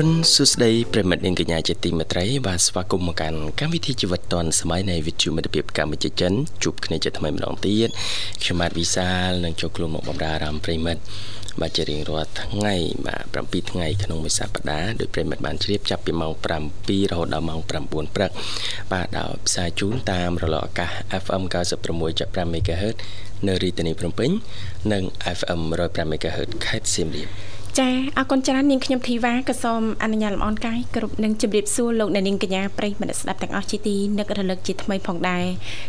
រុនសុស្ដីប្រិមិត្តនាងកញ្ញាជាទីមេត្រីបាទស្វាគមន៍មកកាន់កម្មវិធីជីវិតឌွန်សម័យនៃវិទ្យុមិត្តភាពកម្ពុជាចិនជួបគ្នាជាថ្មីម្ដងទៀតខ្ញុំបាទវិសាលនឹងចូលខ្លួនមកបម្រើអារម្មណ៍ប្រិមិត្តបាទជារៀងរាល់ថ្ងៃបាទ7ថ្ងៃក្នុងមួយសប្តាហ៍ដោយប្រិមិត្តបានជ្រាបចាប់ពីម៉ោង7រហូតដល់ម៉ោង9ព្រឹកបាទដោយផ្សាយជូនតាមរលកអាកាស FM 96.5 MHz នៅរាជធានីភ្នំពេញ និង FM 105 MHz ខេត្តសៀមរាប ចាអរគុណច្រើននាងខ្ញុំធីវ៉ាក៏សូមអនុញ្ញាតលំអរកាយគ្រប់នឹងជម្រាបសួរលោកអ្នកនាងកញ្ញាប្រិយមិត្តស្ដាប់ទាំងអស់ជាទីនឹករលឹកជាថ្មីផងដែរ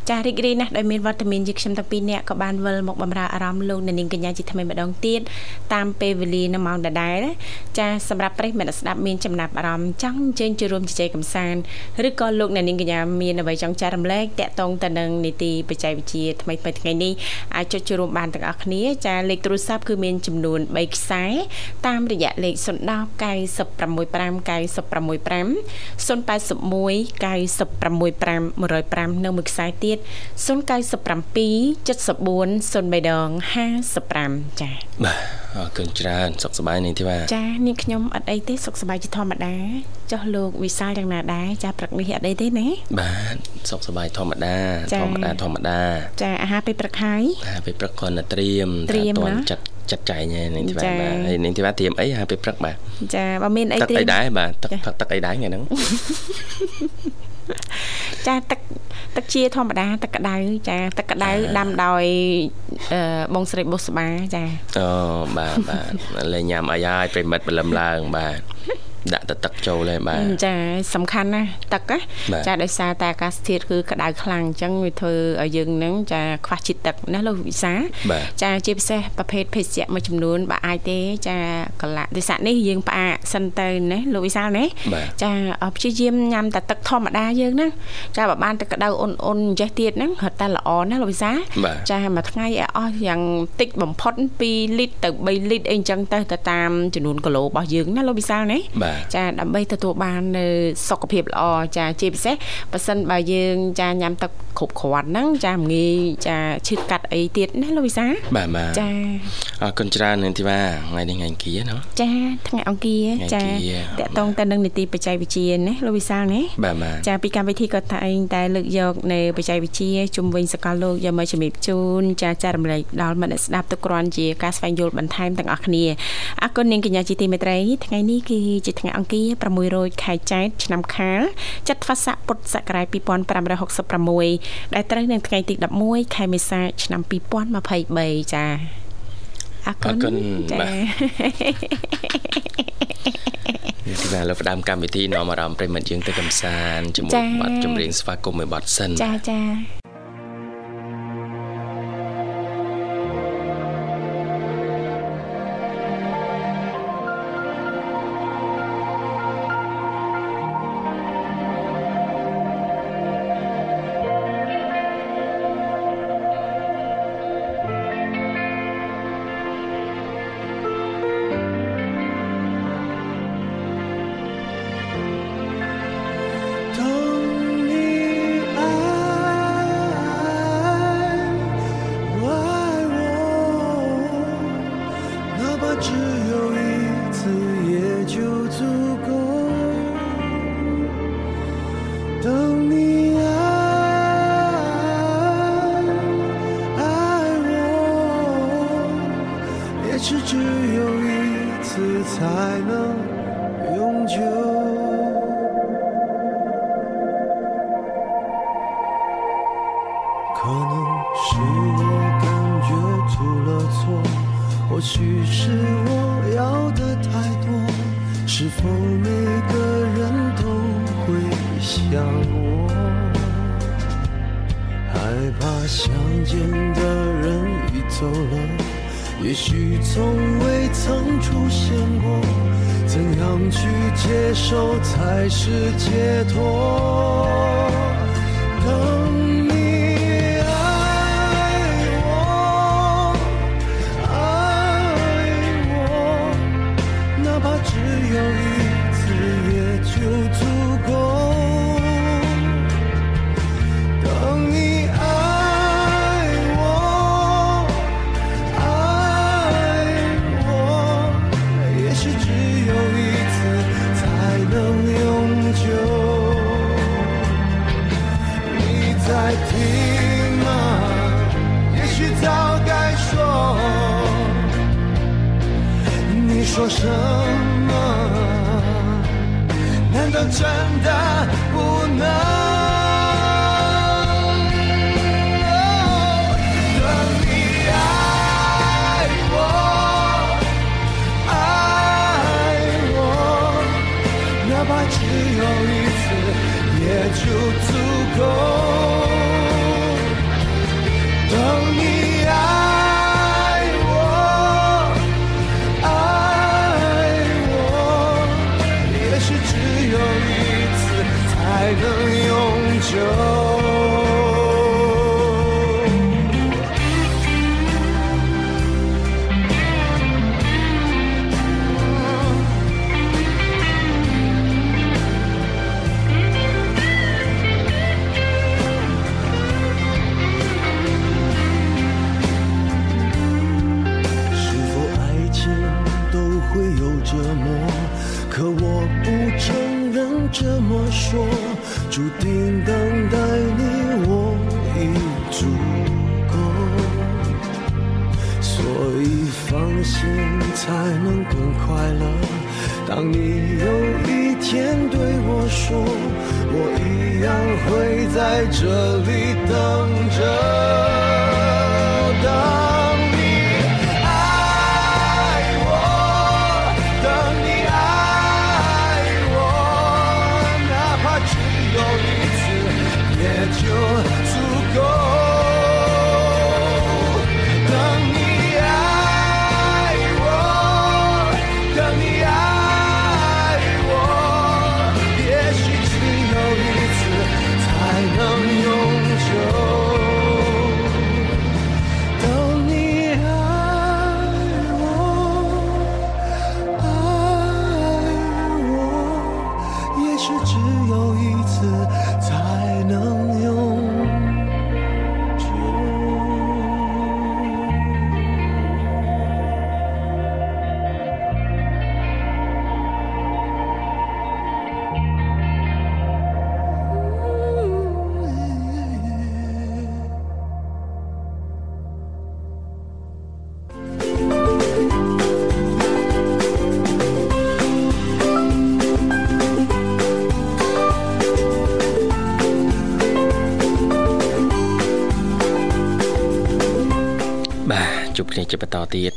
ចារីករាយណាស់ដោយមានវត្តមានយើងខ្ញុំទាំងពីរនាក់ក៏បានវិលមកបម្រើអារម្មណ៍លោកអ្នកនាងកញ្ញាជាថ្មីម្ដងទៀតតាមពេលវេលានៅម៉ោងដដែលចាសម្រាប់ប្រិយមិត្តស្ដាប់មានចំណាប់អារម្មណ៍ចង់អញ្ជើញចូលរួមជជែកកម្សាន្តឬក៏លោកអ្នកនាងកញ្ញាមានអ្វីចង់ចែករំលែកតាក់ទងទៅនឹងនីតិបច្ចេកវិទ្យាថ្មីថ្មីថ្ងៃនេះអាចចុចចូលរួមបានទាំងអស់គ្នាចាលេខទូរស័ព្ទគឺមានចំនួន3ខ្សែ តាមរយៈលេខ010 965 965 081 965 105នៅមួយខ្សែទៀត097 74 03ដង55ចា៎បាទអរគុណច្រើនសុខសប្បាយនាងធីវ៉ាចានាងខ្ញុំអត់អីទេសុខសប្បាយជាធម្មតាចុះលោកវិសាលយ៉ាងណាដែរចាព្រឹកនេះអត់អីទេណាបាទសុខសប្បាយធម្មតាធម្មតាធម្មតាចាអាហារពេលព្រឹកហើយអាហារពេលព្រឹកគ្រាន់តែត្រៀមត្រៀមចិត្ត ចាត់ចែងហើយនាងធីវ៉ាបាទហើយនាងធីវ៉ាត្រៀមអីហើយពេលព្រឹកបាទចាបើមានអីត្រៀមទឹកអីដែរបាទទឹកផឹកទឹកអីដែរថ្ងៃហ្នឹងចាទឹកទឹកជាធម្មតាទឹកក្តៅចាទឹកក្តៅដាំដោយបងស្រីបុស្បាចាអូបាទបាទលេញញ៉ាំអីហើយប្រិមិត្តបលឹមឡើងបាទ ដាក់ទៅទឹកចូលហើយបាទចាសំខាន់ណាស់ទឹកណាចាដោយសារតែអាកាសធាតុគឺក្តៅខ្លាំងអញ្ចឹងវាធ្វើឲ្យយើងនឹងចាខ្វះជាតិទឹកណាលោកវិសាចាជាពិសេសប្រភេទភេសជ្ជៈមួយចំនួនបើអាចទេចាកលៈទិសៈនេះយើងផ្អាកសិនទៅណាលោកវិសាណាចាព្យាយាមញ៉ាំតែទឹកធម្មតាយើងណាចាបើបានទឹកក្តៅអ៊ុនអ៊ុនចេះទៀតហ្នឹងរត់តែល្អណាលោកវិសាចាមួយថ្ងៃឲ្យអស់យ៉ាងតិចបំផុត2លីត្រទៅ3លីត្រអីអញ្ចឹងទៅទៅតាមចំនួនគីឡូរបស់យើងណាលោកវិសាណាចាដើម្បីទទួលបាននៅសុខភាពល្អចាជាពិសេសបើសិនបើយើងចាញ៉ាំទឹកគ្រប់គ្រាន់ហ្នឹងចាមិនងាយចាឈឺកាត់អីទៀតណាលោកវិសាបាទបាទចាអរគុណច្រើននាងធីវ៉ាថ្ងៃនេះថ្ងៃអង្គារណាចាថ្ងៃអង្គារចាតកតងទៅនឹងនីតិបច្ចេកវិទ្យាណាលោកវិសាលណាបាទបាទចាពីកម្មវិធីក៏តែងតែលើកយកនៅបច្ចេកវិទ្យាជំវិញសកលលោកយកមកជំរាបជូនចាចែករំលែកដល់មិត្តអ្នកស្ដាប់ទៅគ្រាន់ជាការស្វែងយល់បន្ថែមទាំងអស់គ្នាអរគុណនាងកញ្ញាជីទីមេត្រីថ្ងៃនេះគឺជាថ្ងៃអង្គារ600ខែចែកឆ្នាំខាលចត្វាស័កពុទ្ធសករាជ2566ដែលត្រូវនៅថ្ងៃទី11ខែមេសាឆ្នាំ2023ចាអរគុណចានេះគឺលើផ្ដើមកម្មវិធីនាំអារម្មណ៍ប្រិមិត្តយើងទៅកំសាន្តជាមួយបទចម្រៀងស្វាគមន៍មួយបទសិនចាចា 害怕相见的人已走了。也许从未曾出现过，怎样去接受才是解脱？什么？难道真的不能？等你爱我，爱我，哪怕只有一次，也就足够。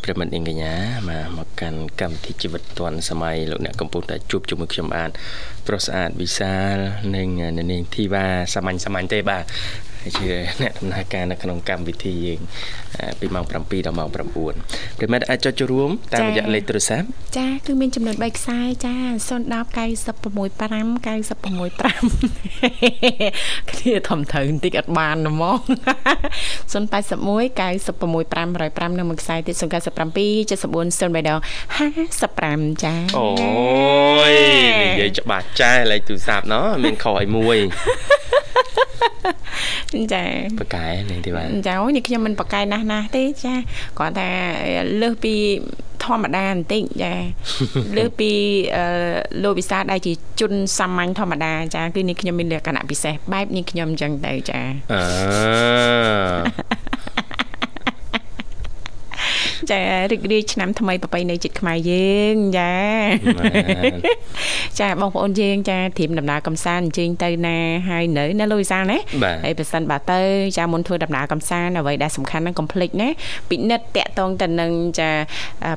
បន្តទៀតប្រិមិត្តនាងកញ្ញាបាទមកកាន់កម្មវិធីជីវិតឌွန်សម័យលោកអ្នកកំពុងតែជួបជាមួយខ្ញុំបានប្រុសស្អាតវិសាលនិងអ្នកនាងធីវ៉ាសាមញ្ញសាមញ្ញទេបាទ ជាអ្នកដំណើរការនៅក្នុងកម្មវិធីយើងពីម៉ោង7ដល់ម៉ោង9ប្រិមិត្តអាចចុចចូលរួមតាមរយៈលេខទូរស័ព្ទចាគឺមានចំនួន3ខ្សែចា010 965 965គ្នាធំត្រូវបន្តិចអត់បានហ្មង081 965 505នៅមួយខ្សែទៀត097 74 03 55ចាអូយនិយាយច្បាស់ចាស់លេខទូរស័ព្ទណោះមានខឲ្យមួយ ចាបកកែនាងធីវ៉ាចាអូយនេះខ្ញុំមិនប្រកែកណាស់ណាស់ទេចាគាត់ថាលើសពីធម្មតាបន្តិចចាលើសពីអឺលោកវិសាដែលជាជនសាមញ្ញធម្មតាចាគឺនេះខ្ញុំមានលក្ខណៈពិសេសបែបនេះខ្ញុំអញ្ចឹងទៅចាអឺ ចារីករាយឆ្នាំថ្មីប្របីនៃចិត្តខ្មែរយើងចាចាបងប្អូនយើងចាត្រៀមដំណើរកំសាន្តអញ្ជើញទៅណាហើយនៅណាលោកវិសាលណាហើយប្រសិនបើទៅចាមុនធ្វើដំណើរកំសាន្តអ្វីដែលសំខាន់ហ្នឹងកុំភ្លេចណាពិនិត្យតាក់ទងទៅនឹងចា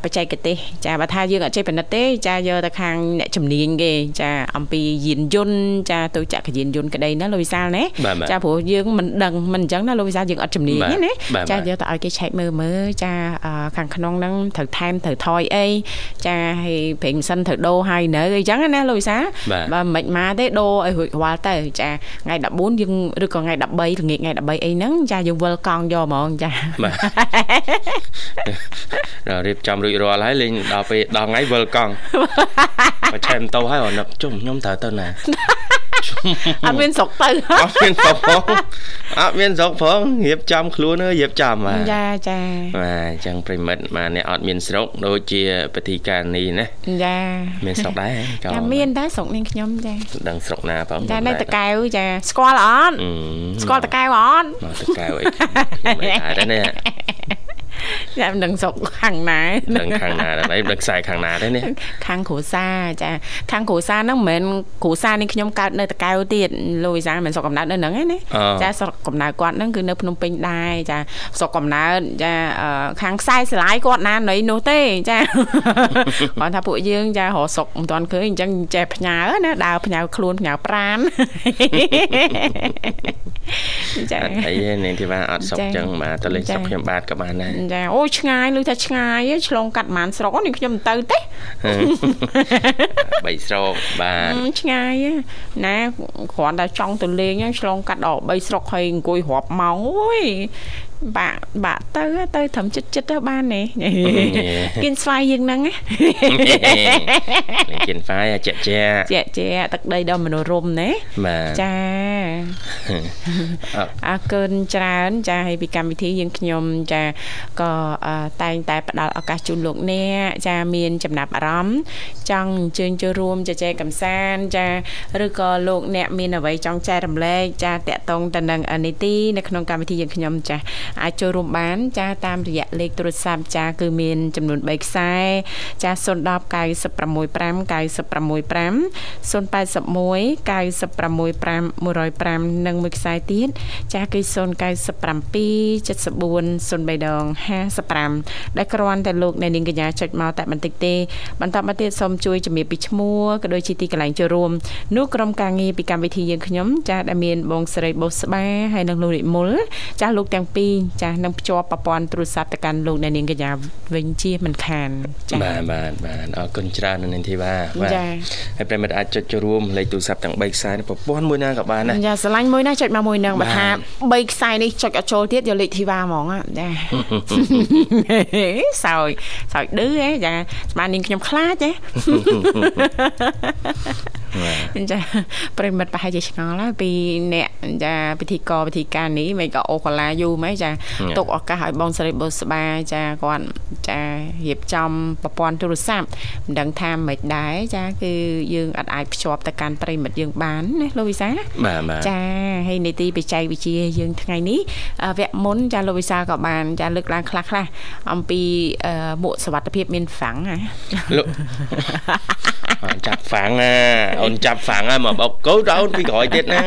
បច្ចេកទេសចាបើថាយើងអត់ចេះពិនិត្យទេចាយកទៅខាងអ្នកជំនាញគេចាអំពីយានយន្តចាទៅចក្រយានយន្តក្តីណាលោកវិសាលណាចាព្រោះយើងមិនដឹងមិនអញ្ចឹងណាលោកវិសាលយើងអត់ជំនាញណាចាយកទៅឲ្យគេឆែកមើលមើលចាអឺខាងក្នុងហ្នឹងត្រូវថែមត្រូវថយអីចាហើយប្រេងម៉ាស៊ីនត្រូវដូរហើយនៅអីចឹងណាលោកវិសាបើមិនមកទេដូរឲ្យរួចរាល់ទៅចាថ្ងៃ14យើងឬក៏ថ្ងៃ13ល្ងាចថ្ងៃ13អីហ្នឹងចាយើងវិលកង់យកហ្មងចាបាទរៀបចំរួចរាល់ហើយលេងដល់ពេលដល់ថ្ងៃវិលកង់បើឆែមតោហើយអត់ជុំខ្ញុំត្រូវទៅណា អត់មានស្រុកទៅអត់មានស្រុកផងអត់មានស្រុកផងរៀបចំខ្លួនរៀបចំបាទចាចាបាទអញ្ចឹងប្រិមិត្តបាទអ្នកអត់មានស្រុកដូចជាពិធីការនេះណាចាមានស្រុកដែរចាមានដែរស្រុកនាងខ្ញុំចាដឹងស្រុកណាបងចានៅតកែវចាស្គាល់អត់ស្គាល់តកែវអត់តកែវអីខ្ញុំមិនដែរនេះ ចាំដឹងសុកខាងណាដឹងខាងណាដែរដឹងខ្សែខាងណាទេនេះខាងគ្រួសារចាខាងគ្រួសារហ្នឹងមិនមែនគ្រួសារនេះខ្ញុំកើតនៅតកែវទៀតលូវីសាមិនសុកកំណើតនៅហ្នឹងឯណាចាសុកកំណើតគាត់ហ្នឹងគឺនៅភ្នំពេញដែរចាសុកកំណើតចាខាងខ្សែស្រឡាយគាត់ណានៅនោះទេចាគាត់ថាពួកយើងចារកសុកមិនទាន់ឃើញអញ្ចឹងចេះផ្ញើណាដើរផ្ញើខ្លួនផ្ញើប្រានចាអីនាងធីវ៉ាអត់សុកចឹងបាទទៅលេងសុកខ្ញុំបាទក៏បានដែរចាអូឆ្ងាយឮថាឆ្ងាយឆ្លងកាត់ប្រហែលស្រុកនេះខ្ញុំមិនទៅទេបីស្រុកបាទឆ្ងាយណាគ្រាន់តែចង់ទៅលេងឆ្លងកាត់ដល់បីស្រុកហើយអង្គុយរាប់ម៉ោងអូយ បាក់បាក់ទៅទៅត្រឹមចិត្តចិត្តទៅបានទេគៀនស្វាយយើងហ្នឹងគៀនស្វាយជាក់ជាជាក់ជាទឹកដីដ៏មនោរម្យណាបាទចាអរគុណច្រើន ចាហើយពីកម្មវិធីយើងខ្ញុំចាក៏តែងតែផ្ដល់ឱកាសជូនលោកអ្នកចាមានចំណាប់អារម្មណ៍ចង់អញ្ជើញចូលរួមជជែកកម្សាន្តចាឬក៏លោកអ្នកមានអ្វីចង់ចែករំលែកចាតកតងទៅនឹងនីតិនៅក្នុងកម្មវិធីយើងខ្ញុំចាអាចចូលរួមបានចាតាមរយៈលេខទូរស័ព្ទចាគឺមានចំនួន3ខ្សែចា010 965 965 081 965 105និងមួយខ្សែទៀតចាគឺ097 74 03ដង55ដែលគ្រាន់តែលោកអ្នកនាងកញ្ញាចុចមកតែបន្តិចទេបន្តមកទៀតសូមជួយជំរាបពីឈ្មោះក៏ដូចជាទីកន្លែងចូលរួមនោះក្រុមការងារពីកម្មវិធីយើងខ្ញុំចាដែលមានបងស្រីបូស្បាហើយនិងលោកនិមលចាលោកទាំងពីរចាស់នឹងភ្ជាប់ប្រព័ន្ធទូរស័ព្ទទៅកាន់លោកអ្នកនាងកញ្ញាវិញជាមិនខានចា៎បាទបាទបាទអរគុណច្រើននៅនាងធីវ៉ាបាទហើយប្រិមិត្តអាចចុចចូលរួមលេខទូរស័ព្ទទាំង3ខ្សែប្រព័ន្ធមួយណាក៏បានដែរចាស្រឡាញ់មួយណាចុចមកមួយនឹងបើថា3ខ្សែនេះចុចអត់ចូលទៀតយកលេខធីវ៉ាហ្មងចាសោយសោយឌឺហ៎ចាស្មាននាងខ្ញុំខ្លាចហ៎ ចាប្រិមិត្តប្រហែលជាឆ្ងល់ហើយពីអ្នកចាពិធីករពិធីការនេះមិនក៏អូកាឡាយូរម៉េចចាទុកឱកាសឲ្យបងស្រីបុស្បាចាគាត់ចារៀបចំប្រព័ន្ធទូរស័ព្ទមិនដឹងថាមិនដែរចាគឺយើងអាចអាចភ្ជាប់ទៅកាន់ប្រិមិត្តយើងបានណាលោកវិសាបាទបាទចាហើយនីតិបច្ចេកវិទ្យាយើងថ្ងៃនេះវគ្គមុនចាលោកវិសាក៏បានចាលើកឡើងខ្លះខ្លះអំពីមួកសវត្ថភាពមានហ្វាំងណាលោកចាប់ហ្វាំងណាអូនចាប់ហ្វាំងហើយមកបោកកូនទៅអូនពីក្រោយទៀតណា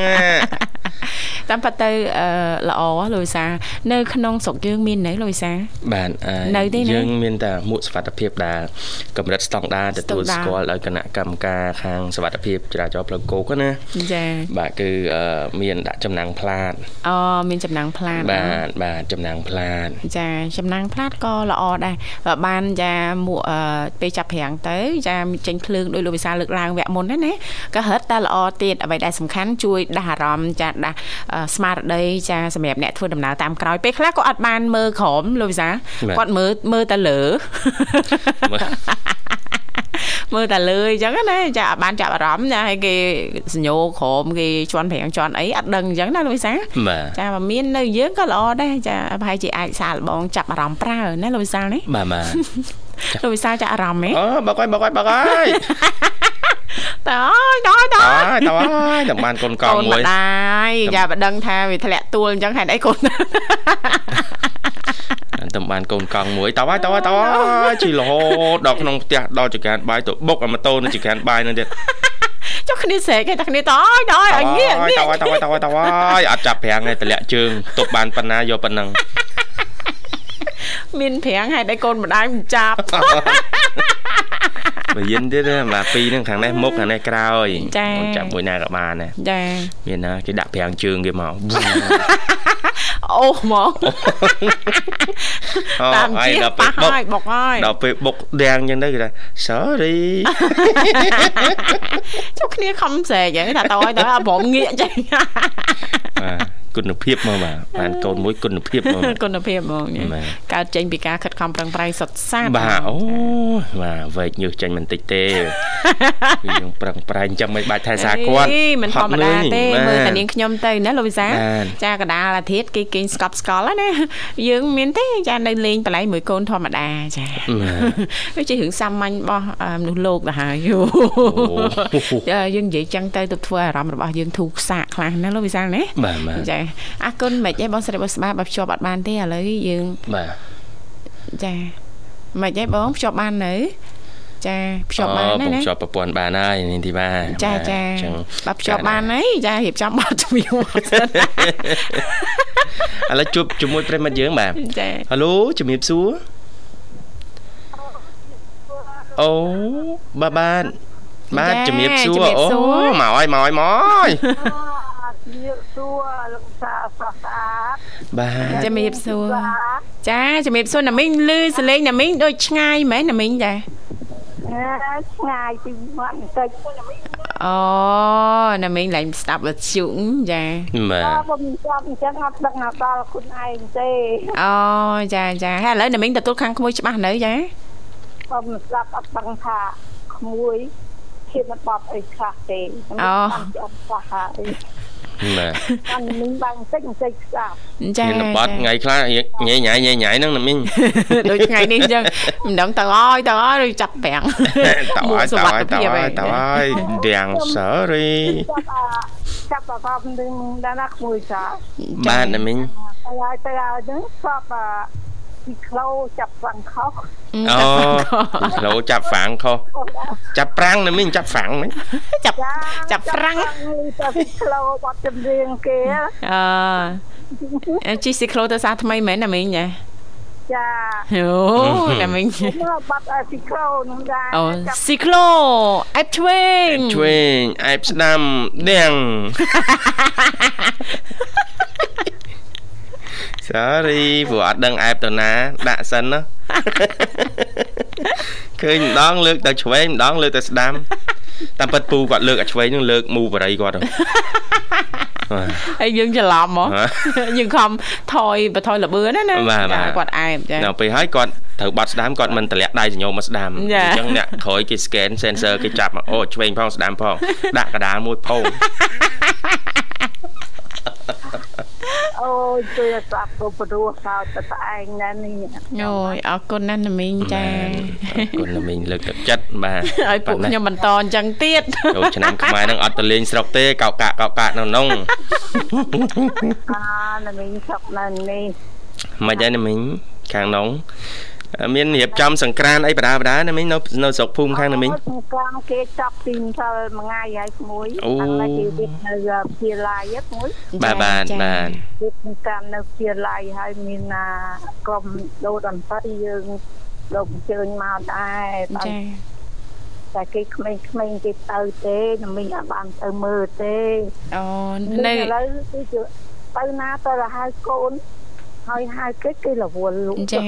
តាមពិតទៅល្អលោកវិសានៅក្នុងស្រុកយើងមាននៅលោកវិសាបាទនៅទេយើងមានតែមួកសុវត្ថិភាពដែលកម្រិតស្តង់ដារទទួលស្គាល់ដោយគណៈកម្មការខាងសុវត្ថិភាពចរាចរណ៍ផ្លូវគោកណាចា៎បាទគឺមានដាក់ចំណាំងផ្លាតអូមានចំណាំងផ្លាតបាទបាទចំណាំងផ្លាតចាចំណាំងផ្លាតក៏ល្អដែរបានចាមួកពេលចាប់ប្រាំងទៅចាចេញភ្លើងដោយលោកវិសាលើកឡើងវគ្គមុនណាក៏រឹតតែល្អទៀតអ្វីដែលសំខាន់ជួយដាស់អារម្មណ៍ចាដាស់ស្មារតីចាសម្រាប់អ្នកធ្វើដំណើរតាមក្រោយពេលខ្លះក៏អត់បានមើលក្រោមលោកវិសាគាត់មើលមើលតែលើមើលតែលើអញ្ចឹងណាចាអត់បានចាប់អារម្មណ៍ណាហើយគេសញ្ញោក្រមគេជន់ប្រាំងជន់អីអត់ដឹងអញ្ចឹងណាលោកវិសាចាបើមាននៅយើងក៏ល្អដែរចាប្រហែលជាអាចសាលបងចាប់អារម្មណ៍ប្រើណាលោកវិសានេះបាទបាទលោកវិសាចាប់អារម្មណ៍ហ៎អូបើកអើយបើកអើយបើកអើយ តើអើយតើតើតើតើតែបានកូនកងមួយដែរយ៉ាបើដឹងថាវាធ្លាក់ទួលអញ្ចឹងហេតុអីកូនតែបានកូនកង់មួយតើហើយតើហើយតើហើយជីរហូតដល់ក្នុងផ្ទះដល់ចកានបាយទៅបុកអាម៉ូតូនៅចកានបាយនោះទៀតចុះគ្នាស្រែកតែគ្នាតើហើយតើហើយងាកងាកតើហើយតើហើយតើហើយតើហើយអត់ចាប់ប្រាំងទេតម្លាក់ជើងទុកបានប៉ុណ្ណាយកប៉ុណ្ណឹងមានប្រាំងហេតុអីកូនម្ដាយមិនចាប់ បើយិនទៀតបាទពីរហ្នឹងខាងនេះមុខខាងនេះក្រោយអូនចាប់មួយណាក៏បានដែរចាមានណាគេដាក់ប្រាំងជើងគេមកអូហ្មងតាមជាប៉ះហើយបុកហើយដល់ពេលបុកដាំងអញ្ចឹងទៅគេថា sorry ចុះគ្នាខំស្រែកហ្នឹងថាតើឲ្យតើព្រមងាកចេញបាទ គុណភាពមកបាទបានកូនមួយគុណភាពមកគុណភាពហ្មងកើតចេញពីការខិតខំប្រឹងប្រែងសុទ្ធសាធបាទអូបាទវែកញើសចេញមិនតិចទេយើងប្រឹងប្រែងចាំមិនបាច់ថែសារគាត់មិនធម្មតាទេមើលតែនាងខ្ញុំទៅណាលោកវិសាចាកដាលអាធិតគេគេស្កប់ស្កល់ណាយើងមានទេចានៅលេងបល័យមួយកូនធម្មតាចាវាជារឿងសាមញ្ញរបស់មនុស្សលោកទៅហើយយូយើងនិយាយចឹងទៅទៅធ្វើអារម្មណ៍របស់យើងធូរខ្សាកខ្លះណាលោកវិសាណាបាទចាអរគុណមិនអីបងស្រីបុស្បាបើភ្ជាប់អត់បានទេឥឡូវយើងបាទចាមិនអីបងភ្ជាប់បាននៅចាភ្ជាប់បានណាណាភ្ជាប់ប្រព័ន្ធបានហើយនេះទីបាចាចាបើភ្ជាប់បានហើយចារៀបចំបទជំរាបមកសិនឥឡូវជួបជាមួយប្រិមិត្តយើងបាទចាហៅឡូជំរាបសួរអូបាទបាទបាទជំរាបសួរអូមកហើយមកហើយមកហើយជំរាបសួរលោក សាស្រស់ស្អាតបាទជំរាបសួរចាជំរាបសួរណាមីងលឺសលេងណាមីងដូចឆ្ងាយមែនណាមីងចាឆ្ងាយពីមាត់បន្តិចអូណាមីងឡើងស្ដាប់វិទ្យុចាបាទខ្ញុំចាប់អញ្ចឹងអត់ដឹងដល់ខ្លួនឯងទេអូចាចាហើយឥឡូវណាមីងទទួលខាងក្មួយច្បាស់នៅចាខ្ញុំស្ដាប់អត់ដឹងថាក្មួយឈាមបបអីខ្លះទេអូអត់ខ្លះហើយ បាទអាមីងបាំងបន្តិចបន្តិចស្ដាប់ចាមានបត់ថ្ងៃខ្លះញ៉ៃញ៉ៃញ៉ៃញ៉ៃហ្នឹងណាមីងដូចថ្ងៃនេះអញ្ចឹងមិនដឹងទៅអើយទៅអើយឬចាប់ប្រាំងទៅអើយទៅអើយទៅអើយទៅអើយរាំង sorry ចាប់បាប់នឹងដល់ណាក្មួយចាបាទណាមីងទៅហើយទៅហើយហ្នឹងស្ប ពីក្លោចាប់ហ្វាំងខុសអូពីក្លោចាប់ហ្វាំងខុសចាប់ប្រាំងណាមីងចាប់ហ្វាំងមិញចាប់ចាប់ប្រាំងទៅពីក្លោបត់ចម្រៀងគេអឺជីស៊ីក្លោទៅសាថ្មីមែនណាមីងចាចាអូណាមីងបាត់ស៊ីក្លោនោះដែរអូស៊ីក្លោអែបឆ្វេងឆ្វេងអែបស្ដាំដៀង sorry ព្រោះអត់ដឹងអែបទៅណា ដាក់សិនណាឃើញម្ដងលើកទៅឆ្វេងម្ដងលើកទៅស្ដាំតាមពិតពូគាត់លើកអាឆ្វេងនឹងលើកមូបរិយគាត់ហើយយើងច្រឡំហ៎យើងខំថយបថយលបឿនណាណាគាត់អែបចាដល់ពេលហើយគាត់ត្រូវបាត់ស្ដាំគាត់មិនតម្លាក់ដៃសញ្ញោមកស្ដាំអញ្ចឹងអ្នកក្រោយគេ scan sensor គេចាប់អូឆ្វេងផងស្ដាំផងដាក់កដាលមួយផោង អូយជួយស្ដាប់ទៅព្រោះសោតតែឯងណានេះអូយអរគុណណាស់ណាមីងចាអរគុណណាមីងលើកទឹកចិត្តបាទឲ្យពួកខ្ញុំបន្តអញ្ចឹងទៀតចូលឆ្នាំខ្មែរនឹងអត់ទៅលេងស្រុកទេកោកកាកកោកកាកនៅក្នុងអាណាមីងស្រុកនៅនេះមិនដែរណាមីងខាងក្នុង មានរៀបចំសង្ក្រានអីបដាបដាណាមីងនៅនៅស្រុកភូមិខាងណាមីងសង្ក្រានគេចាប់ពីម្សិលមួយថ្ងៃហើយក្មួយឥឡូវគេវិទ្នៅវិទ្យាល័យក្មួយបាទបាទបាទវិទ្យាកម្មនៅវិទ្យាល័យហើយមានណាក្រុមដូតន្ត្រីយើងលោកអញ្ជើញមកដែរចាតែគេក្មេងៗគេទៅទេមិនអត់បានទៅមើលទេអូនៅឥឡូវគឺទៅណាទៅរហៅកូន ហើយហៅគេគេរវល់លក់ចា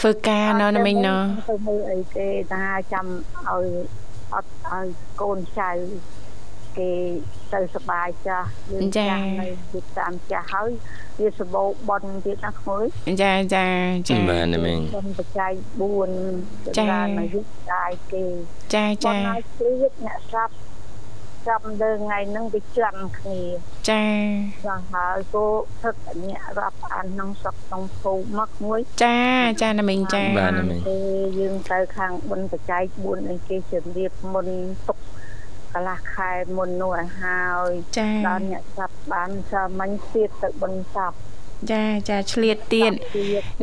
ធ្វើការណោណាមីងណោទៅមើលអីគេថាចាំឲ្យអត់ឲ្យកូនចៅគេទៅសបាយចាស់យើងចាស់នៅទីតាមចាស់ហើយវាសបោបនទៀតណាក្មួយចាចាចាមែនមែនបច្ច័យ4ចានៅយុទ្ធដាយគេចាចាបនឲ្យព្រៀតអ្នកស្រាប់ ចាប់លើថ្ងៃហ្នឹងវាចាំគ្នាចាចាហើយគោទឹកអ្នករាប់អានក្នុងស្រុកក្នុងភូមិមកមួយចាចាណាមីងចាបាទណាមីងយើងទៅខាងបុណ្យបច្ច័យ4នេះគេជំរាបមុនទុកកន្លះខែមុននោះឲ្យហើយដល់អ្នកចាប់បានសាមញ្ញទៀតទៅបុណ្យចាប់ចាចាឆ្លៀតទៀត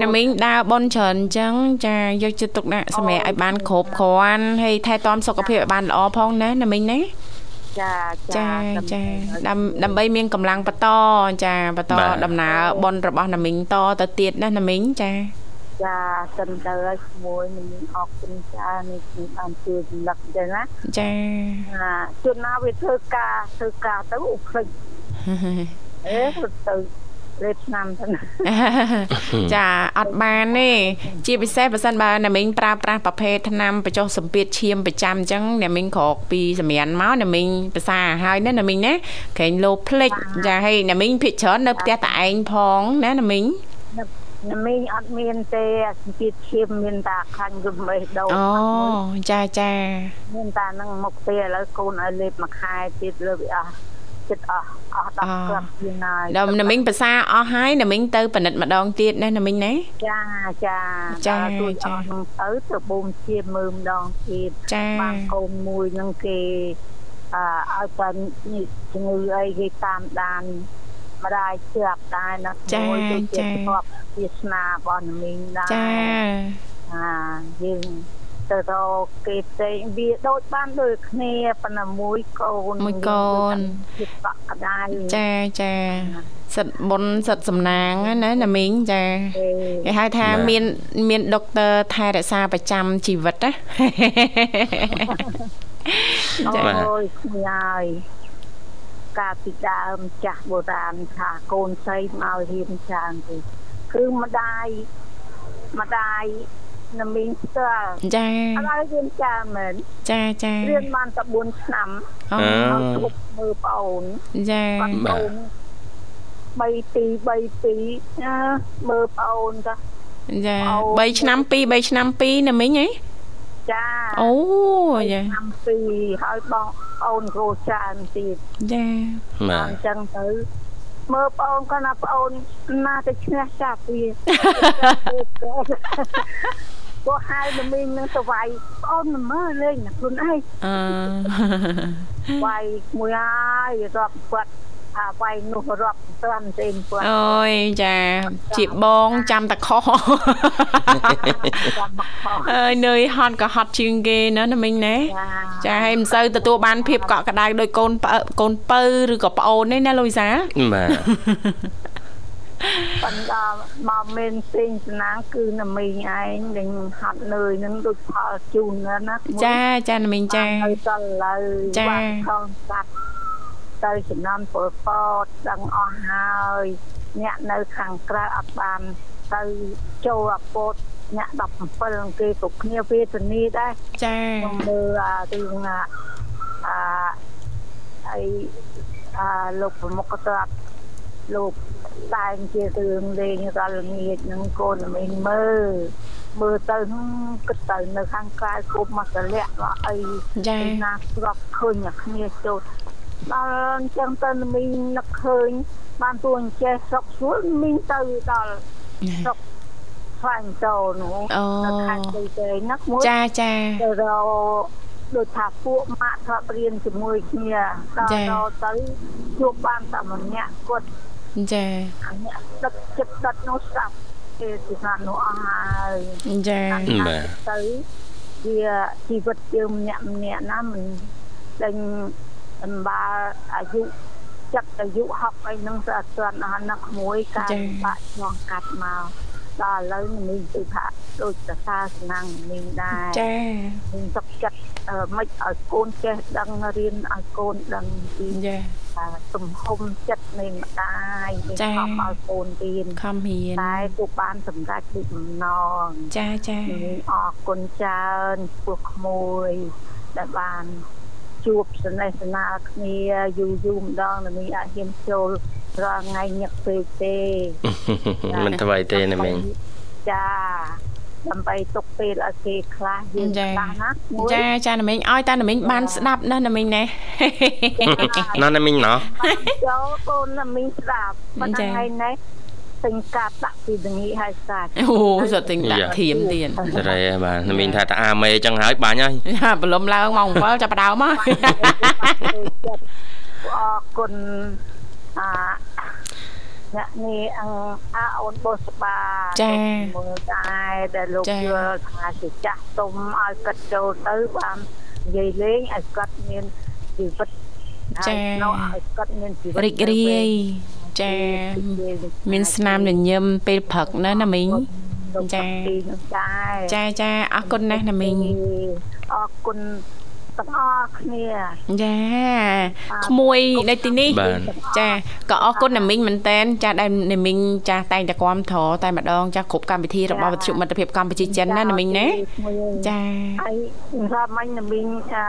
ណាមីងដើរបនច្រើនអញ្ចឹងចាយកចិត្តទុកដាក់សម្រាប់ឲ្យបានគ្រប់គ្រាន់ហើយថែទាំសុខភាពឲ្យបានល្អផងណាណាមីងណា ចាចាចាដើម្បីមានកម្លាំងបន្តចាបន្តដំណើរបនរបស់ណាមីងតទៅទៀតណាណាមីងចាចាសិនទៅឲ្យក្មួយនឹងអរគុណចានេះគឺបានជួយសម្លឹកចឹងណាចាជួនណាវាធ្វើការធ្វើការទៅឧភ្លេចអេទៅ លេបឆ្នាំទៅចាអត់បានទេជាពិសេសបើសិនបើណាមីងប្រើប្រាស់ប្រភេទថ្នាំបញ្ចុះសម្ពាធឈាមប្រចាំអញ្ចឹងណាមីងក្រោកពីសម្រានមកណាមីងភាសាហើយណាណាមីងណាក្រែងលោភ្លេចចាហើយណាមីងភិកច្រើននៅផ្ទះតឯងផងណាណាមីងណាមីងអត់មានទេសម្ពាធឈាមមានតែខាញ់យំបេះដូងអូចាចាមានតែនឹងមុខទេឥឡូវកូនឲ្យលេបមួយខែទៀតលើវាអស់ ចិត្តអស់អស់10គ្រាប់ជាងហើយដល់ណាមីងភាសាអស់ហើយណាមីងទៅពិនិត្យម្ដងទៀតណាណាមីងណាចាចាចាចាទៅទៅបូមជាមើលម្ដងទៀតបានកូនមួយនឹងគេអឺឲ្យតែជំងឺអីគេតាមដានម្ដាយជាប់ដែរណាមួយទៅជាធ្លាប់វាសនារបស់ណាមីងដែរចាអាយើង ទៅរកគេផ្សេងវាដូចបានដូចគ្នាប៉ុន្តែមួយកូនមួយកូនជាបកដៅចាចាសិតបុនសិតសំណាងណាណាមីងចាគេហៅថាមានមានដុកទ័រថែរក្សាប្រចាំជីវិតណាចាអូយខ្ញុំហើយកាលពីដើមចាស់បុរាណថាកូនស្រីមករៀនច្រើនទេគឺម្ដាយម្ដាយ ណាមីងស្ទើចាឥឡូវរៀនច្រើនមែនចាចារៀនបានតែ4ឆ្នាំអូគ្រប់មើលប្អូនចាបាទ3 2 3 2ណាមើលប្អូនចាចា3ឆ្នាំ2 3ឆ្នាំ2ណាមីងហ៎ចាអូចាឆ្នាំ2ហើយបងអូនគ្រូច្រើនទៀតចាបាទអញ្ចឹងទៅមើលប្អូនគាត់ណាប្អូនណាទៅឈ្នះចាប់វា ពួកហៅល្មីងនឹងទៅវាយប្អូនមិនមើលលេងខ្លួនឯងអឺវាយមួយហើយរាប់គាត់អាវាយនោះរាប់ស្រាំទេគាត់អូយចាជាបងចាំតខុសអើយនឿយហត់ក៏ហត់ជាងគេណាណាមីងណាចាហើយមិនសូវទទួលបានភាពកក់ក្ដៅដោយកូនកូនពៅឬក៏ប្អូនទេណាលូយសាបាទ ប៉ុន្តែមកមានពេញស្នាងគឺណាមីងឯងដែលហត់នឿយនឹងដូចផលជូនណាចាចាណាមីងចាហើយតលើចាខំកាត់ទៅចំណាំពលពតដឹងអស់ហើយអ្នកនៅខាងក្រៅអត់បានទៅចូលអពតអ្នក17គេគ្រប់គ្នាវេទនីដែរចាខ្ញុំមើលអារឿងអាអីអាលោកប្រមុខត្រាត់ លោកតែងជារឿងលេងរលងាចនឹងកូនមីងមើលមើលទៅគិតទៅនៅខាងក្រៅគ្រប់មកតម្លាក់អីចាណាស្រាប់ឃើញតែគ្នាចូលដល់អញ្ចឹងទៅមីងនឹកឃើញបានទួអញ្ចេះស្រុកស្រួលមីងទៅដល់ស្រុកខ្លាញ់តោនោះនៅខេត្តដីទេណាមួយចាចាទៅរកដូចថាពួកម៉ាក់ធ្លាប់រៀនជាមួយគ្នាដល់ដល់ទៅជួបបានតែម្នាក់គាត់ ចាអ្នកដឹកចិត្តដិតនោះស្ដាប់គេទីថានោះអស់ហើយចាបាទទៅជាជីវិតយើងម្នាក់ម្នាក់ណាមិនដេញអំបាលអាយុចិត្តអាយុហប់អីហ្នឹងទៅអត់ទាន់អស់ណាក្មួយការបាក់ឆ្លងកាត់មក ដល់ឥឡូវនេះគឺថាដូចសរសើរសំណាងមីងដែរចាមីងសុខចិត្តមិនឲ្យកូនចេះដឹងរៀនឲ្យកូនដឹងពីចាទំហំចិត្តនៃម្ដាយចាខំឲ្យកូនរៀនខំរៀនតែគូបានសម្រេចដូចបំណងចាចាអរគុណច្រើនពោះក្មួយដែលបានជួបសនេសនាគ្នាយូរយូរម្ដងនឹងអាចហ៊ានចូល រាល់ថ្ងៃញឹកពេកទេមិនថ្មីទេណាមីងចាដើម្បីទុកពេលឲ្យគេខ្លះយើងខ្លះណាចាចាណាមីងឲ្យតាណាមីងបានស្ដាប់ណាណាមីងណាណាណាមីងណោះចូលកូនណាមីងស្ដាប់ប៉ុន្តែថ្ងៃនេះទិញកាប់ដាក់ពីដងីហើយសាច់អូសត្វទិញដាក់ធៀមទៀតសេរីបាទមានថាតាអាមេអញ្ចឹងហើយបាញ់ហើយប្រឡំឡើងម៉ោង7ចាប់ដើមមកអរគុណ អាអ្នកនេះអអាអូនបុស្បាចាមើលដែរដែលលោកយល់ថាជាចាស់ទុំឲ្យកាត់ចូលទៅបាននិយាយលេងឲ្យកាត់មានជីវិតចាឲ្យកាត់មានជីវិតរីករាយចាមានស្នាមញញឹមពេលព្រឹកណាណាមីងចាចាចាអរគុណណាស់ណាមីងអរគុណ ទាំងអស់គ្នាចាក្មួយនៅទីនេះបាទចាក៏អរគុណណាមីងមែនតែនចាដែលណាមីងចាតែងតែគាំទ្រតែម្ដងចាគ្រប់កម្មវិធីរបស់វិទ្យុមិត្តភាពកម្ពុជាចិនណាណាមីងណាចាហើយថាមិញណាមីងអា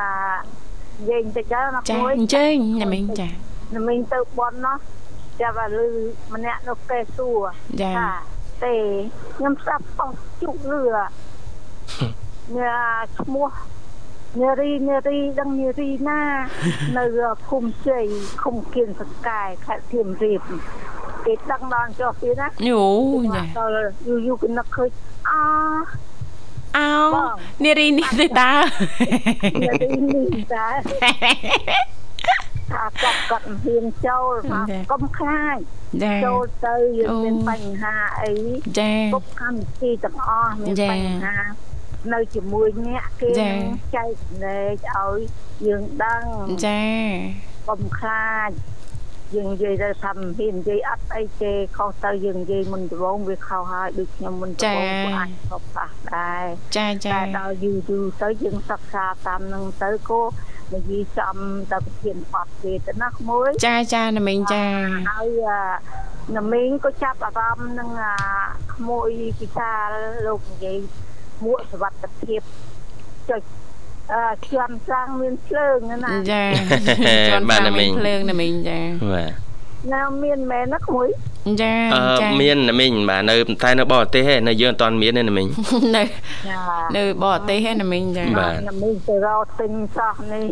និយាយបន្តិចទៅណាចាមួយអញ្ជើញណាមីងចាណាមីងទៅបន់ណោះចាប់ឲ្យលឺម្នាក់នោះកែសួរចាថាទេខ្ញុំស្ដាប់អស់ជុកលឺញ៉ាឈ្មោះ នារីនារីដឹងនារីណា នៅភូមិជ័យឃុំគៀនសកែខេត្តសៀមរាបគេដឹងដល់ចុះទៀតណាយូចាដល់យូរយូរគេនឹកឃើញអអោបងនារីនេះទេតើនារីនេះតាថាគាត់គាត់មិនហ៊ានចូលថាកុំខ្លាចចាចូលទៅយើងអូមានបញ្ហាអីចាគ្រប់កម្មវិធីទាំងអស់មានចាបញ្ហា នៅជាមួយអ្នកគេចានឹងចែកលេខឲ្យយើងដឹងចាកុំខ្លាចយើងនិយាយទៅថាមិនហ៊ាននិយាយអត់អីទេខុសទៅយើងនិយាយមុនដំបូងវាខុសហើយដូចខ្ញុំមុនដំបូងក៏អាចខុសខ្លះដែរចាចាតែដល់យូរយូរទៅយើងសិក្សាតាមនឹងទៅក៏និយាយចំទៅប្រធានបទគេទៅណាក្មួយចាចាណាមីងចាហើយអាណាមីងក៏ចាប់អារម្មណ៍នឹងអាក្មួយពិសាលលោកនិយាយ មួកសវត្ថភាពចុចអឺជន់សាំងមានភ្លើងណាណាចាជន់បាទតាមណាមីងភ្លើងណាមីងចាបាទ នៅមានមែនណាក្មួយចាអឺចាមានណាមីងបាទនៅតែនៅបរទេសឯងនៅយើងអត់ទាន់មានទេណាមីងនៅចានៅបរទេសហ្នឹងណាមីងចាបាទណាមីងទៅរកទិញសោះនេះ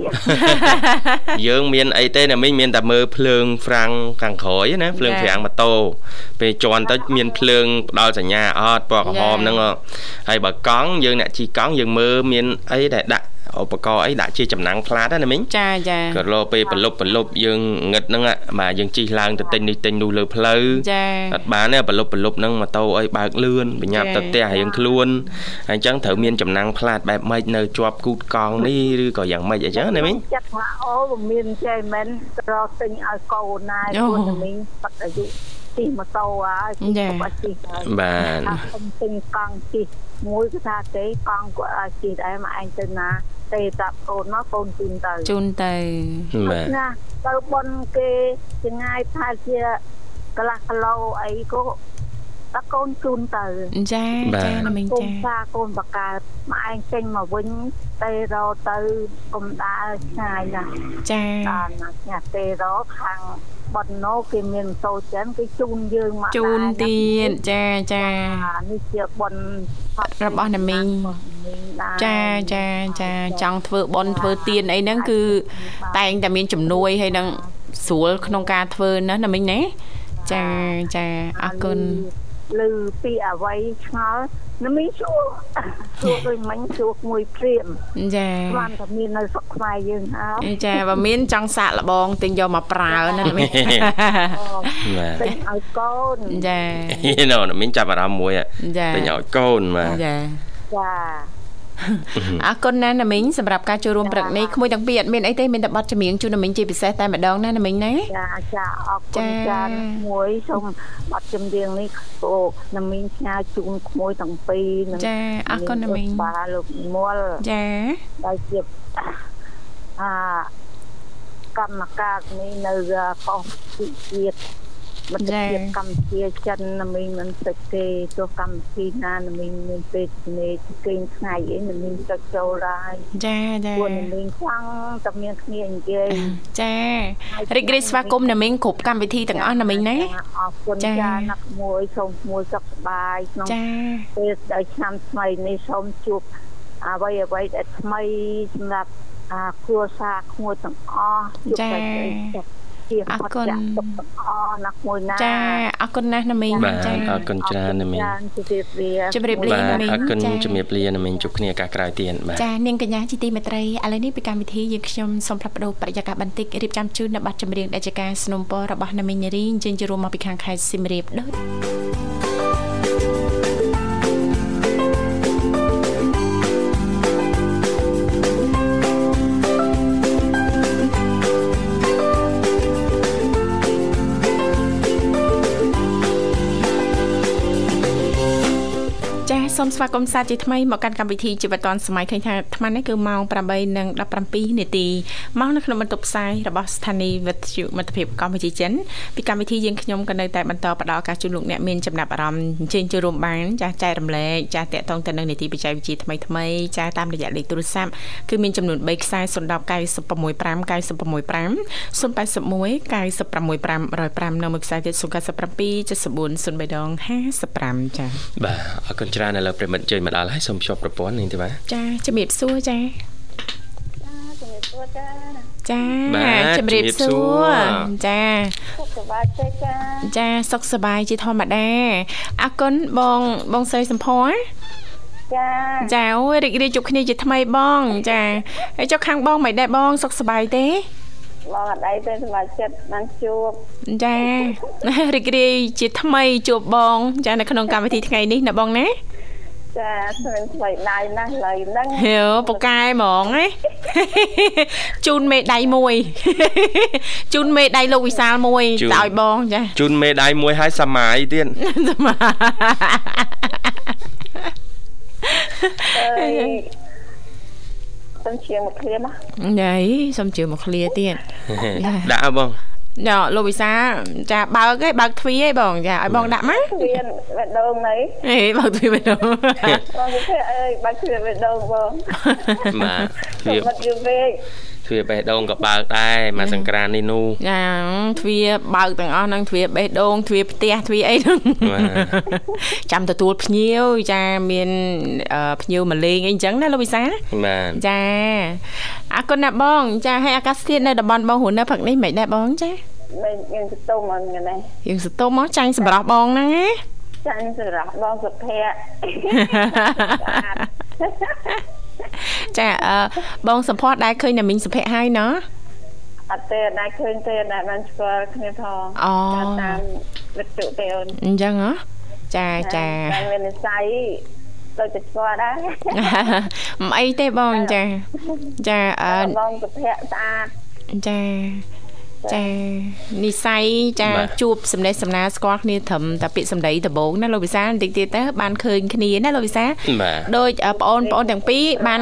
យើងមានអីទេណាមីងមានតែមើលភ្លើងហ្វ្រាំងខាងក្រោយណាភ្លើងហ្វ្រាំងម៉ូតូពេលជន់ទៅមានភ្លើងផ្ដល់សញ្ញាអត់ពណ៌ក្រហមហ្នឹងហ៎ហើយបើកង់យើងអ្នកជិះកង់យើងមើលមានអីដែលដាក់ ឧបករណ៍អីដាក់ជាចំណាំងផ្លាតណាណាមីងចាចាក៏លោពេលប្រលប់ប្រលប់យើងងឹតហ្នឹងបាទយើងជិះឡើងទៅទិញនេះទិញនោះលើផ្លូវចាអត់បានទេប្រលប់ប្រលប់ហ្នឹងម៉ូតូអីបើកលឿនបញ្ញាប់ទៅផ្ទះរៀងខ្លួនហើយអញ្ចឹងត្រូវមានចំណាំងផ្លាតបែបម៉េចនៅជាប់គូតកង់នេះឬក៏យ៉ាងម៉េចអញ្ចឹងណាមីងចិត្តថាអូមិនមានចេះមែនទៅរកទិញឲ្យកូនណាយពួកណាមីងបាត់អាយុជិះម៉ូតូហើយជិះក៏បាត់ជិះហើយបាទថាខ្ញុំទិញកង់ជិះមួយគឺថាទេកង់គាត់ឲ្យជិះដែរមកឯងទៅណា ទេតាប់កូនមកកូនជូនទៅជូនទៅបាទណាទៅបនគេចងាយថាជាកន្លះគីឡូអីក៏តាកូនជូនទៅចាចាណាមីងកូនចាសាកូនបកើតមកឯងចេញមកវិញទេរោទៅកុំដើរឆ្ងាយណាស់ចាដល់ណាស់ញ៉ាទេរោខាង បនណូគេមានម៉ូតូចិនគេជូនយើងមកជូនដែរទៀតចាចាអានេះជាបនរបស់ណាមីងដែរចាចាចាចង់ធ្វើបន់ធ្វើទៀនអីហ្នឹងគឺ តែងតែមានជំនួយហើយនឹងស្រួលក្នុងការធ្វើណាណាមីងណាចាចាអរគុណលឺពីអវ័យឆ្ងល់ ណាមីងសួរសួរដូចមិញសួរមួយព្រាមចាស្មានតែមាននៅស្រុកខ្មែរយើងហើយចាបើមានចង់សាកល្បងទិញយកមកប្រើណាណាមីងបាទទិញឲ្យកូនចាណូណាមីងចាប់អារម្មណ៍មួយហ่ะចាទិញឲ្យកូនបាទចាចា អរគុណណាស់ណាមីងសម្រាប់ការចូលរួមព្រឹកនេះក្មួយទាំងពីរអត់មានអីទេមានតែប័ណ្ណចម្រៀងជូនណាមីងជាពិសេសតែម្ដងណាណាមីងណាចាចាអរគុចាណចាមួយសូមបាត់ចម្រៀងនេះអូណាមីងផ្ញើជូនក្មួយទាំងពីរនិងចាអរគុណណាមីងបាទលោកនិមលចាដែលជាអាកម្មការនេះនៅកោះជាតិ មិត្តភាពកម្ពុជាចិនណាមីងមិនតិចទេទោះកម្មវិធីណាណាមីងមានពេលនេះគេងថ្ងៃអីណាមីងចុចចូលដែរចាចាពួកណាមីងខ្លាំងតែមានគ្នានិយាយចារីករាយស្វាគមន៍ណាមីងគ្រប់កម្មវិធីទាំងអស់ណាមីងណាអរគុណចាចាណាក់មួយសូមមួយសុខសប្បាយក្នុងចាពេលដែលឆ្នាំថ្មីនេះសូមជួបអ្វីអ្វីដែលថ្មីសម្រាប់អាគ្រួសារក្មួយទាំងអស់ជួបតែសុខ ជាអរគុណសុខទាំងអស់ណាក់មួយណា ចាអរគុណណាស់ណាមីង បាទ ចា អរគុណច្រើនណាមីង ច្រើនជម្រាបលា ជម្រាបលា បាទ ណាមីង អរគុណ ចា ជំរាបលាណាមីងជួបគ្នាឱកាសក្រោយទៀតបាទ ចានាងកញ្ញាជាទីមេត្រីឥឡូវនេះពីកម្មវិធីយើងខ្ញុំសូមផ្លាប់បដោបរិយាកាសបន្តិចរៀបចំជូននៅប័ណ្ណចម្រៀងដែលជាការสนับสนุนរបស់ណាមីងនារីអញ្ជើញចូលរួមមកពីខាងខេត្តសៀមរាបដូច សូមស្វាគមន៍សាជាថ្មីមកកាន់កម្មវិធីជីវិតឌွန်សម័យឃើញថាអាត្មានេះគឺម៉ោង8:17នាទីមកនៅក្នុងបន្ទប់ផ្សាយរបស់ស្ថានីយ៍វិទ្យុមិត្តភាពកម្ពុជាចិនពីកម្មវិធីយើងខ្ញុំក៏នៅតែបន្តផ្ដល់ឱកាសជូនលោកអ្នកមានចំណាប់អារម្មណ៍អញ្ជើញចូលរួមបានចាស់ចែករំលែកចាស់តាក់ទងទៅនឹងនីតិបច្ចេកវិទ្យាថ្មីថ្មីចាស់តាមរយៈលេខទូរស័ព្ទគឺមានចំនួន3ខ្សែ010 965 965 081 965 105នៅមួយខ្សែទៀត097 74 03ដង55ចា៎បាទអរគុណច្រើនឥឡូវប្រិមិត្តជើញមកដល់ហើយសូមភ្ជាប់ប្រព័ន្ធនេះទេបាទចាជំរាបសួរចាជំរាបសួរចាចាជំរាបសួរចាសុខសប្បាយទេចាចាសុខសប្បាយជាធម្មតាអរគុណបងបងស្រីសំភ័រចាចាអូយរីករាយជួបគ្នាជាថ្មីបង ចាហើយចុះខាងបងមិនដែរបងសុខសប្បាយទេបងអត់អីទេសម្រាប់ចិត្តបានជួបចារីករាយជាថ្មីជួបបង ចានៅក្នុងកម្មវិធីថ្ងៃនេះណាបងណា ចាស្មានថ្មីដៃណាស់ឡើយហ្នឹងហេពូកែហ្មងណាជូនមេដៃមួយជូនមេដៃលោកវិសាលមួយតើឲ្យបងចាជូនមេដៃមួយឲ្យសមាយទៀតសមាអើយសុំជាងមកឃ្លាមកណៃសុំជាងមកឃ្លាទៀតដាក់បង ណ៎លោកវិសាចាបើកឯបើកទ្វារឯបងចាឲ្យបងដាក់មកទ្វារបេះដូងណៃអេបើកទ្វារបេះដូងបងគេអើយបើកទ្វារបេះដូងបងបាទទ្វារបាត់យូរពេក ទ្វារបេះដូងក៏បើកដែរមកសង្ក្រាននេះនោះចាទ្វារបើកទាំងអស់ហ្នឹងទ្វារបេះដូងទ្វារផ្ទះទ្វារអីហ្នឹងចាំទទួលភ្ញៀវចាមានភ្ញៀវមកលេងអីអញ្ចឹងណាលោកវិសាបាទចាអរគុណណាបង ចាហើយអាកាសធាតុនៅតំបន់បងហ៊ុននៅផឹកនេះមិនដែរបងចាមិនយើងស្ទុំអត់ហ្នឹងយើងស្ទុំមកចាញ់សម្រាប់បងហ្នឹងណាចាញ់សម្រាប់បងសុភ័ក្រ ចាអឺបងសំផស្សដែរឃើញតែមីងសុភ័ក្រហើយណោះអត់ទេដែរឃើញទេដែរបានស្គាល់គ្នាផងអូតាមវិទ្យុទេអូនអញ្ចឹងហ៎ចាចាតែមាននិស័យដូចតែស្គាល់ដែរមិនអីទេបងចាចាអឺបងសុភ័ក្រស្អាតចា ចានិស័យចាជួបសំណេះសំណាលស្គាល់គ្នាត្រឹមតែពាក្យសម្ដីដំបូងណាលោកវិសាបន្តិចទៀតទៅបានឃើញគ្នាណាលោកវិសាដូចបងអូនបងអូនទាំងពីរបាន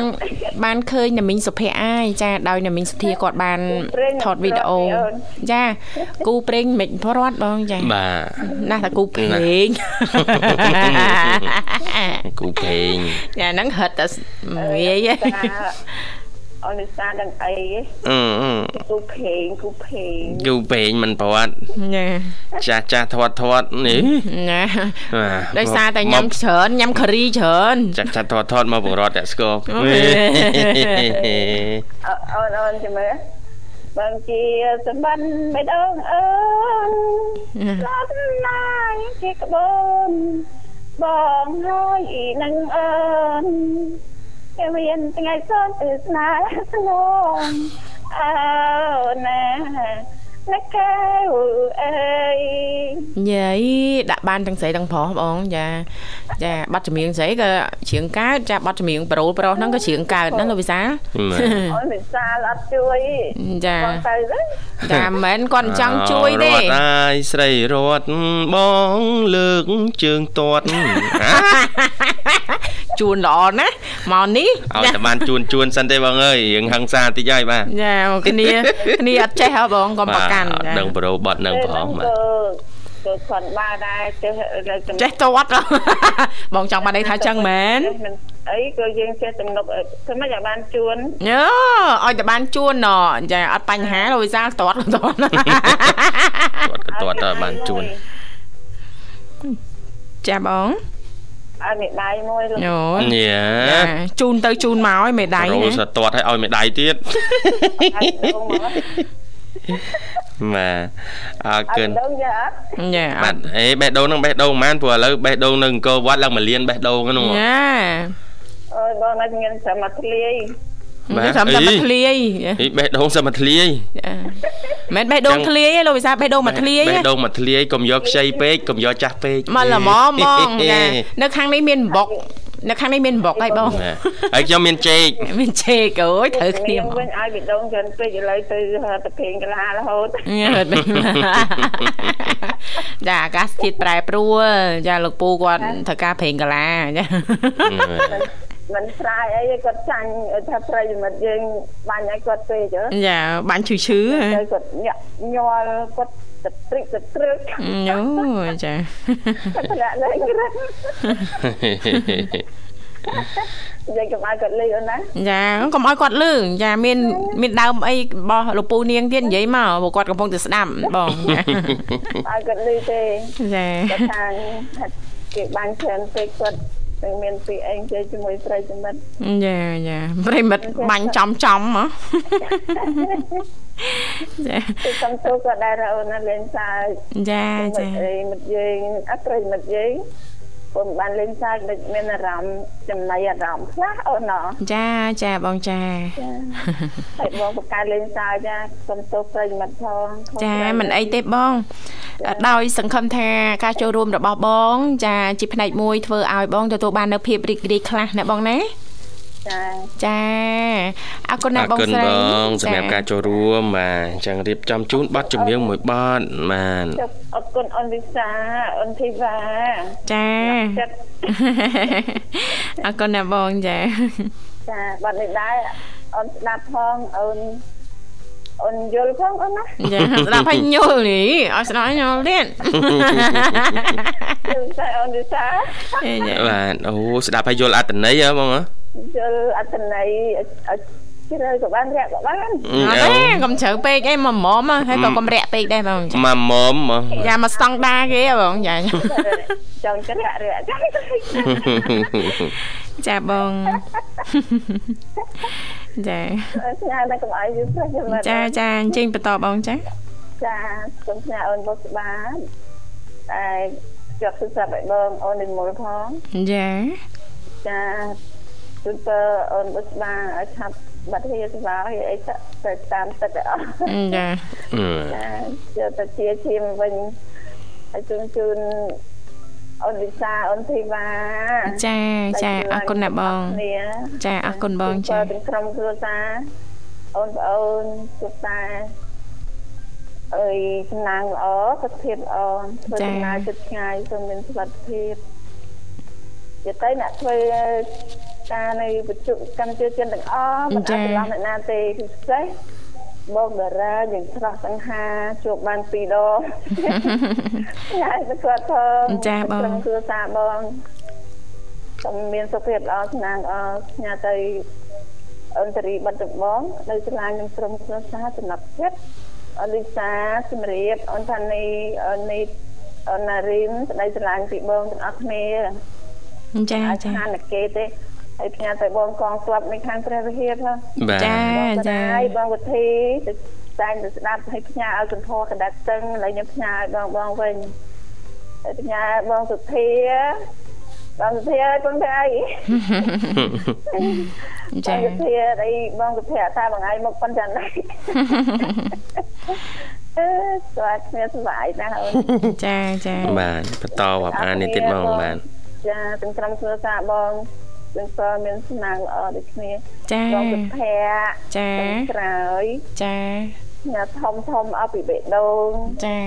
បានឃើញណាមីងសុភ័ក្រអាយចាដោយណាមីងសុធាគាត់បានថតវីដេអូចាគូព្រេងមិនព្រាត់បងចាបាទណាស់តែគូព្រេងគូព្រេងចាហ្នឹងហិតតែងាយ អនិសាដឹងអីអឺគូភេងគូភេងគូភេងមិនប្រវត្តិណាចាស់ចាស់ធាត់ធាត់នេះណាដោយសារតែញ៉ាំច្រើនញ៉ាំការីច្រើនចាស់ចាស់ធាត់ធាត់មកបង្រត់តែស្គរអូនអូនចាំមើលបងជាសម្បត្តិបេះដូងអើនឡាប់ណាយជាក្បូនបងហើយនឹងអើន គេមានថ្ងៃសូនគឺស្នេហ៍ស្ងងអើណាណាកែវអើយយាយដាក់បានទាំងស្រីទាំងប្រុសបងចាចាប័ណ្ណចម្រៀងស្រីក៏ច្រៀងកើតចាប័ណ្ណចម្រៀងប្រូលប្រុសហ្នឹងក៏ច្រៀងកើតណាលោកវិសាអូនវិសាលអត់ជួយចាទៅចាមិនមែនគាត់ចង់ជួយទេរត់អាយស្រីរត់បងលើកជើងទាត់ ជួនល្អណាស់មកនេះឲ្យតែបានជួនជួនសិនទេបងអើយយើងហឹងសាតិចហើយបាទចាគ្នាគ្នាអត់ចេះហ៎បងកុំប្រកាន់ដឹងប្រូបត់នឹងផងបាទទៅគាត់បានដែរចេះចេះទាត់បងចង់បានន័យថាចឹងមែនអីក៏យើងចេះទំនុកធ្វើម៉េចឲ្យបានជួនយោឲ្យតែបានជួនណចាអត់បញ្ហាលោកវិសាលទាត់ទាត់ទាត់ទាត់ទៅបានជួនចាបង អើមេដៃមួយលោកអូយ៉ាជូនទៅជូនមកឲ្យមេដៃណារោសទាត់ឲ្យឲ្យមេដៃទៀតបាទអើកិនញ៉ាបាទអេបេះដូងនឹងបេះដូងប៉ុន្មានព្រោះឥឡូវបេះដូងនៅអង្គរវត្តឡើងមួយលានបេះដូងហ្នឹងញ៉ាអើយបងអាចមានសមត្ថលាយ បាទចាំតែធ្លាយអីបេះដូងសិមធ្លាយមិនបេះដូងធ្លាយទេលោកវិសាបេះដូងមកធ្លាយបេះដូងមកធ្លាយកុំយកខ្ចីពេកកុំយកចាស់ពេកមកល្មមបងចានៅខាងនេះមានបុកនៅខាងនេះមានបុកហើយបងហើយខ្ញុំមានចេកមានចេកអូយត្រូវគ្នាមកវិញឲ្យបេះដូងចិនពេកឥឡូវទៅទៅពេងកលារហូតចាអាកាសធាតុប្រែប្រួលចាលោកពូគាត់ត្រូវការប្រេងកលាចា មិនស្រ័យអីគាត់ចាញ់ថាប្រិយមិត្តយើងបាញ់ឲ្យគាត់ពេកចាបាញ់ឈឺឈឺគាត់ញាក់ញ័រគាត់ទឹកព្រិចទឹកត្រឹកអូចាថ្នាក់លេងរឹកនិយាយកុំឲ្យគាត់លឺអូនណាចាកុំឲ្យគាត់លឺចាមានមានដើមអីរបស់លោកពូនាងទៀតនិយាយមកព្រោះគាត់កំពុងតែស្ដាប់បងឲ្យគាត់លឺទេចាគាត់ថាគេបាញ់ច្រើនពេកគាត់ នឹងមានពីអីនិយាយជាមួយប្រិយមិត្តយ៉ាយ៉ាប្រិយមិត្តបាញ់ចំចំហ៎ចាទៅសំទោក៏ដែរអូនណាលេងសើចចាចាប្រិយមិត្តយើងអត់ប្រិយមិត្តយើង ពុំបានលេងសើចដូចមានអារម្មណ៍ចំណៃអារម្មណ៍ខ្លះអូនណចាចាបងចាហើយបងបកកើតលេងសើចចាសុំទោសប្រិយមិត្តផងចាមិនអីទេបងដោយសង្ឃឹមថាការចូលរួមរបស់បង ចាជាផ្នែកមួយធ្វើឲ្យបងទទួលបាននៅភាពរីករាយខ្លះណាបងណា ចាចាអរគុណណាបងស្រីអរគុណបងសម្រាប់ការចូលរួមបាទអញ្ចឹងរៀបចំជូនប័ណ្ណចម្រៀងមួយប័ណ្ណបាទអរគុណអនវិសាអនធីវ៉ាចាអរគុណណាបងចាចាប័ណ្ណនេះដែរអូនស្ដាប់ផងអូនអូនយល់ផងអូនណាចាស្ដាប់ឲ្យយល់នេះឲ្យស្ដាប់ឲ្យយល់ទៀតយល់តែអូនវិសាបាទអូស្ដាប់ឲ្យយល់អត្តន័យហ៎បងហ៎ យល់អត្តន័យជ្រើក៏បានរាក់ក៏បានអត់ទេកុំជ្រៅពេកអីមកមុំហើយក៏កុំរាក់ពេកដែរបងចាមកមុំយ៉ាមកស្តង់ដាគេបងចាចង់ជ្រាក់រាក់ចាបងចាស្ញាតែកុំឲ្យយូរព្រោះខ្ញុំចាចាអញ្ជើញបន្តបងចាចាសូមស្ញាអូនបុស្បាតែជាប់ទូរស័ព្ទឲ្យបងអូននិមលផងចាចា គឺទៅអូនបុស្បាឲ្យឆាប់បាត់ហៀស្វាហៀអីទៅតាមទឹកអស់ចាចាយកទៅជាឈាមវិញហើយជូនជូនអូនវិសាអូនធីវ៉ាចាចាអរគុណណាបង ចាអរគុណបងចាទាំងក្រុមគ្រួសារអូនប្អូនជួបតាអើយសំណាងល្អសុខភាពល្អធ្វើដំណើរជិតឆ្ងាយសូមមានសុខភាពយទៅអ្នកធ្វើ ការនៅវិទ្យុកម្មជាជនទាំងអស់មិនអាចច្រឡំអ្នកណាទេពិសេសបងតារាយើងស្រស់សង្ហាជួបបាន2ដងញ៉ៃទៅគាត់ផងចាបងគឺសាបងសូមមានសុខភាពល្អស្នាងល្អញ៉ាទៅអន្តរីបិទដំបងនៅឆ្លាញ់នឹងក្រុមគ្រួសារចំណាប់ចិត្តអលីសាជំរាបអនថានីអនីអណារីនស្ដីឆ្លាញ់ពីបងទាំងអស់គ្នាចាចាខានគេទេ ហើយផ្ញើទៅបងកងស្លាប់នៅខាងព្រះវិហារផងចាចាហើយបងវិធីទៅតែងទៅស្ដាប់ឲ្យផ្ញើឲ្យកន្ធរកដាត់តឹងឥឡូវខ្ញុំផ្ញើឲ្យបងបងវិញហើយផ្ញើបងសុធាបងសុធាឲ្យបងទៅចាសុធាអីបងសុធាថាបងឯងមកប៉ុនចាណាអឺស្វាគ្នាស្វាយណាអូនចាចាបាទបន្តបបអានេះទៀតបងបាទចាទាំងក្រុមគ្រួសារបង ទាំងសមានស្នាងល្អដូចគ្នាចាបងសុភ័ក្រចាក្រោយចាញ៉ាធំធំអស់ពីបេះដូងចា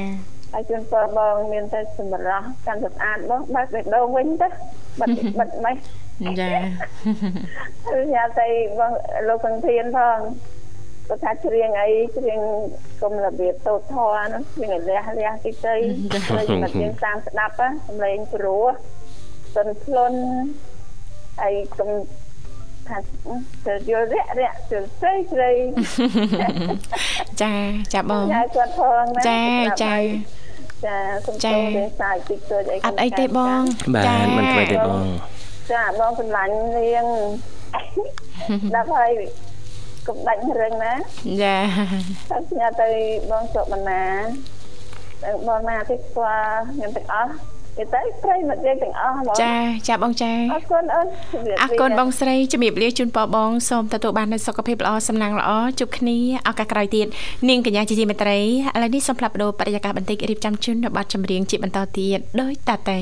ហើយជូនពរបងមានតែសម្រស់កាន់ស្អាតបងបើកបេះដូងវិញទៅបិទបិទម៉េចចាញ៉ាតែបងលោកសង្ធានផងគាត់ថាច្រៀងអីច្រៀងគុំរបៀបតូតធរហ្នឹងច្រៀងឲ្យលះលះតិចទៅហើយមកយើងតាមស្ដាប់សំឡេងព្រោះសិនផ្លុន ហើយកុំថាទៅយល់រាក់រាក់ទៅស្រីស្រីចាចាបងចាគាត់ផងណាចាចាចាសូមជម្រាបសាយតិចតួចអីអត់អីទេបងចាមិនធ្វើទេបងចាបងសម្លាញ់នាងដល់ហើយកុំដាច់រឹងណាចាតែញ៉ាទៅបងសុកបណ្ណាបងណាទីស្គាល់ខ្ញុំទាំងអស់ ទៅទៅប្រិមិត្តយើងទាំងអស់ហ្មងចាចាបងចាអរគុណអូនអរគុណបងស្រីជំរាបលាជូនពរបងសូមទទួលបាននូវសុខភាពល្អសំណាងល្អជួបគ្នាឱកាសក្រោយទៀតនាងកញ្ញាជាទីមេត្រីឥឡូវនេះសូមផ្លាប់បដោបរិយាកាសបន្តិចរៀបចំជូននៅប័ណ្ណចម្រៀងជាបន្តទៀតដោយតាតេ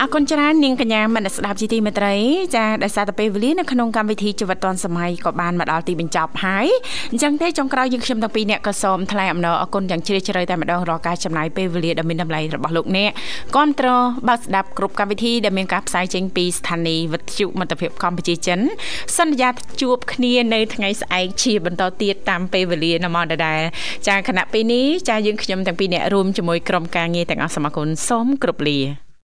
អរគុណច្រើននាងកញ្ញាមនស្ដាប់ជីទីមេត្រីចាដោយសារតែពេលវេលានៅក្នុងកម្មវិធីជីវិតឌွန်សម័យក៏បានមកដល់ទីបញ្ចប់ហើយអញ្ចឹងទេចុងក្រោយយើងខ្ញុំទាំងពីរអ្នកក៏សូមថ្លែងអំណរអគុណយ៉ាងជ្រាលជ្រៅតែម្ដងរាល់ការចំណាយពេលវេលាដ៏មានតម្លៃរបស់លោកអ្នកគាំទ្របើស្ដាប់គ្រប់កម្មវិធីដែលមានការផ្សាយចេញពីស្ថានីយ៍វិទ្យុមិត្តភាពកម្ពុជាចិនសន្យាជួបគ្នានៅថ្ងៃស្អែកជាបន្តទៀតតាមពេលវេលានៅម៉ោងដដែលចាខណៈពេលនេះចាយើងខ្ញុំទាំងពីរអ្នករួមជាមួយក្រុមការងារទាំងអស់សូមអគុណសូមគ្រប់លា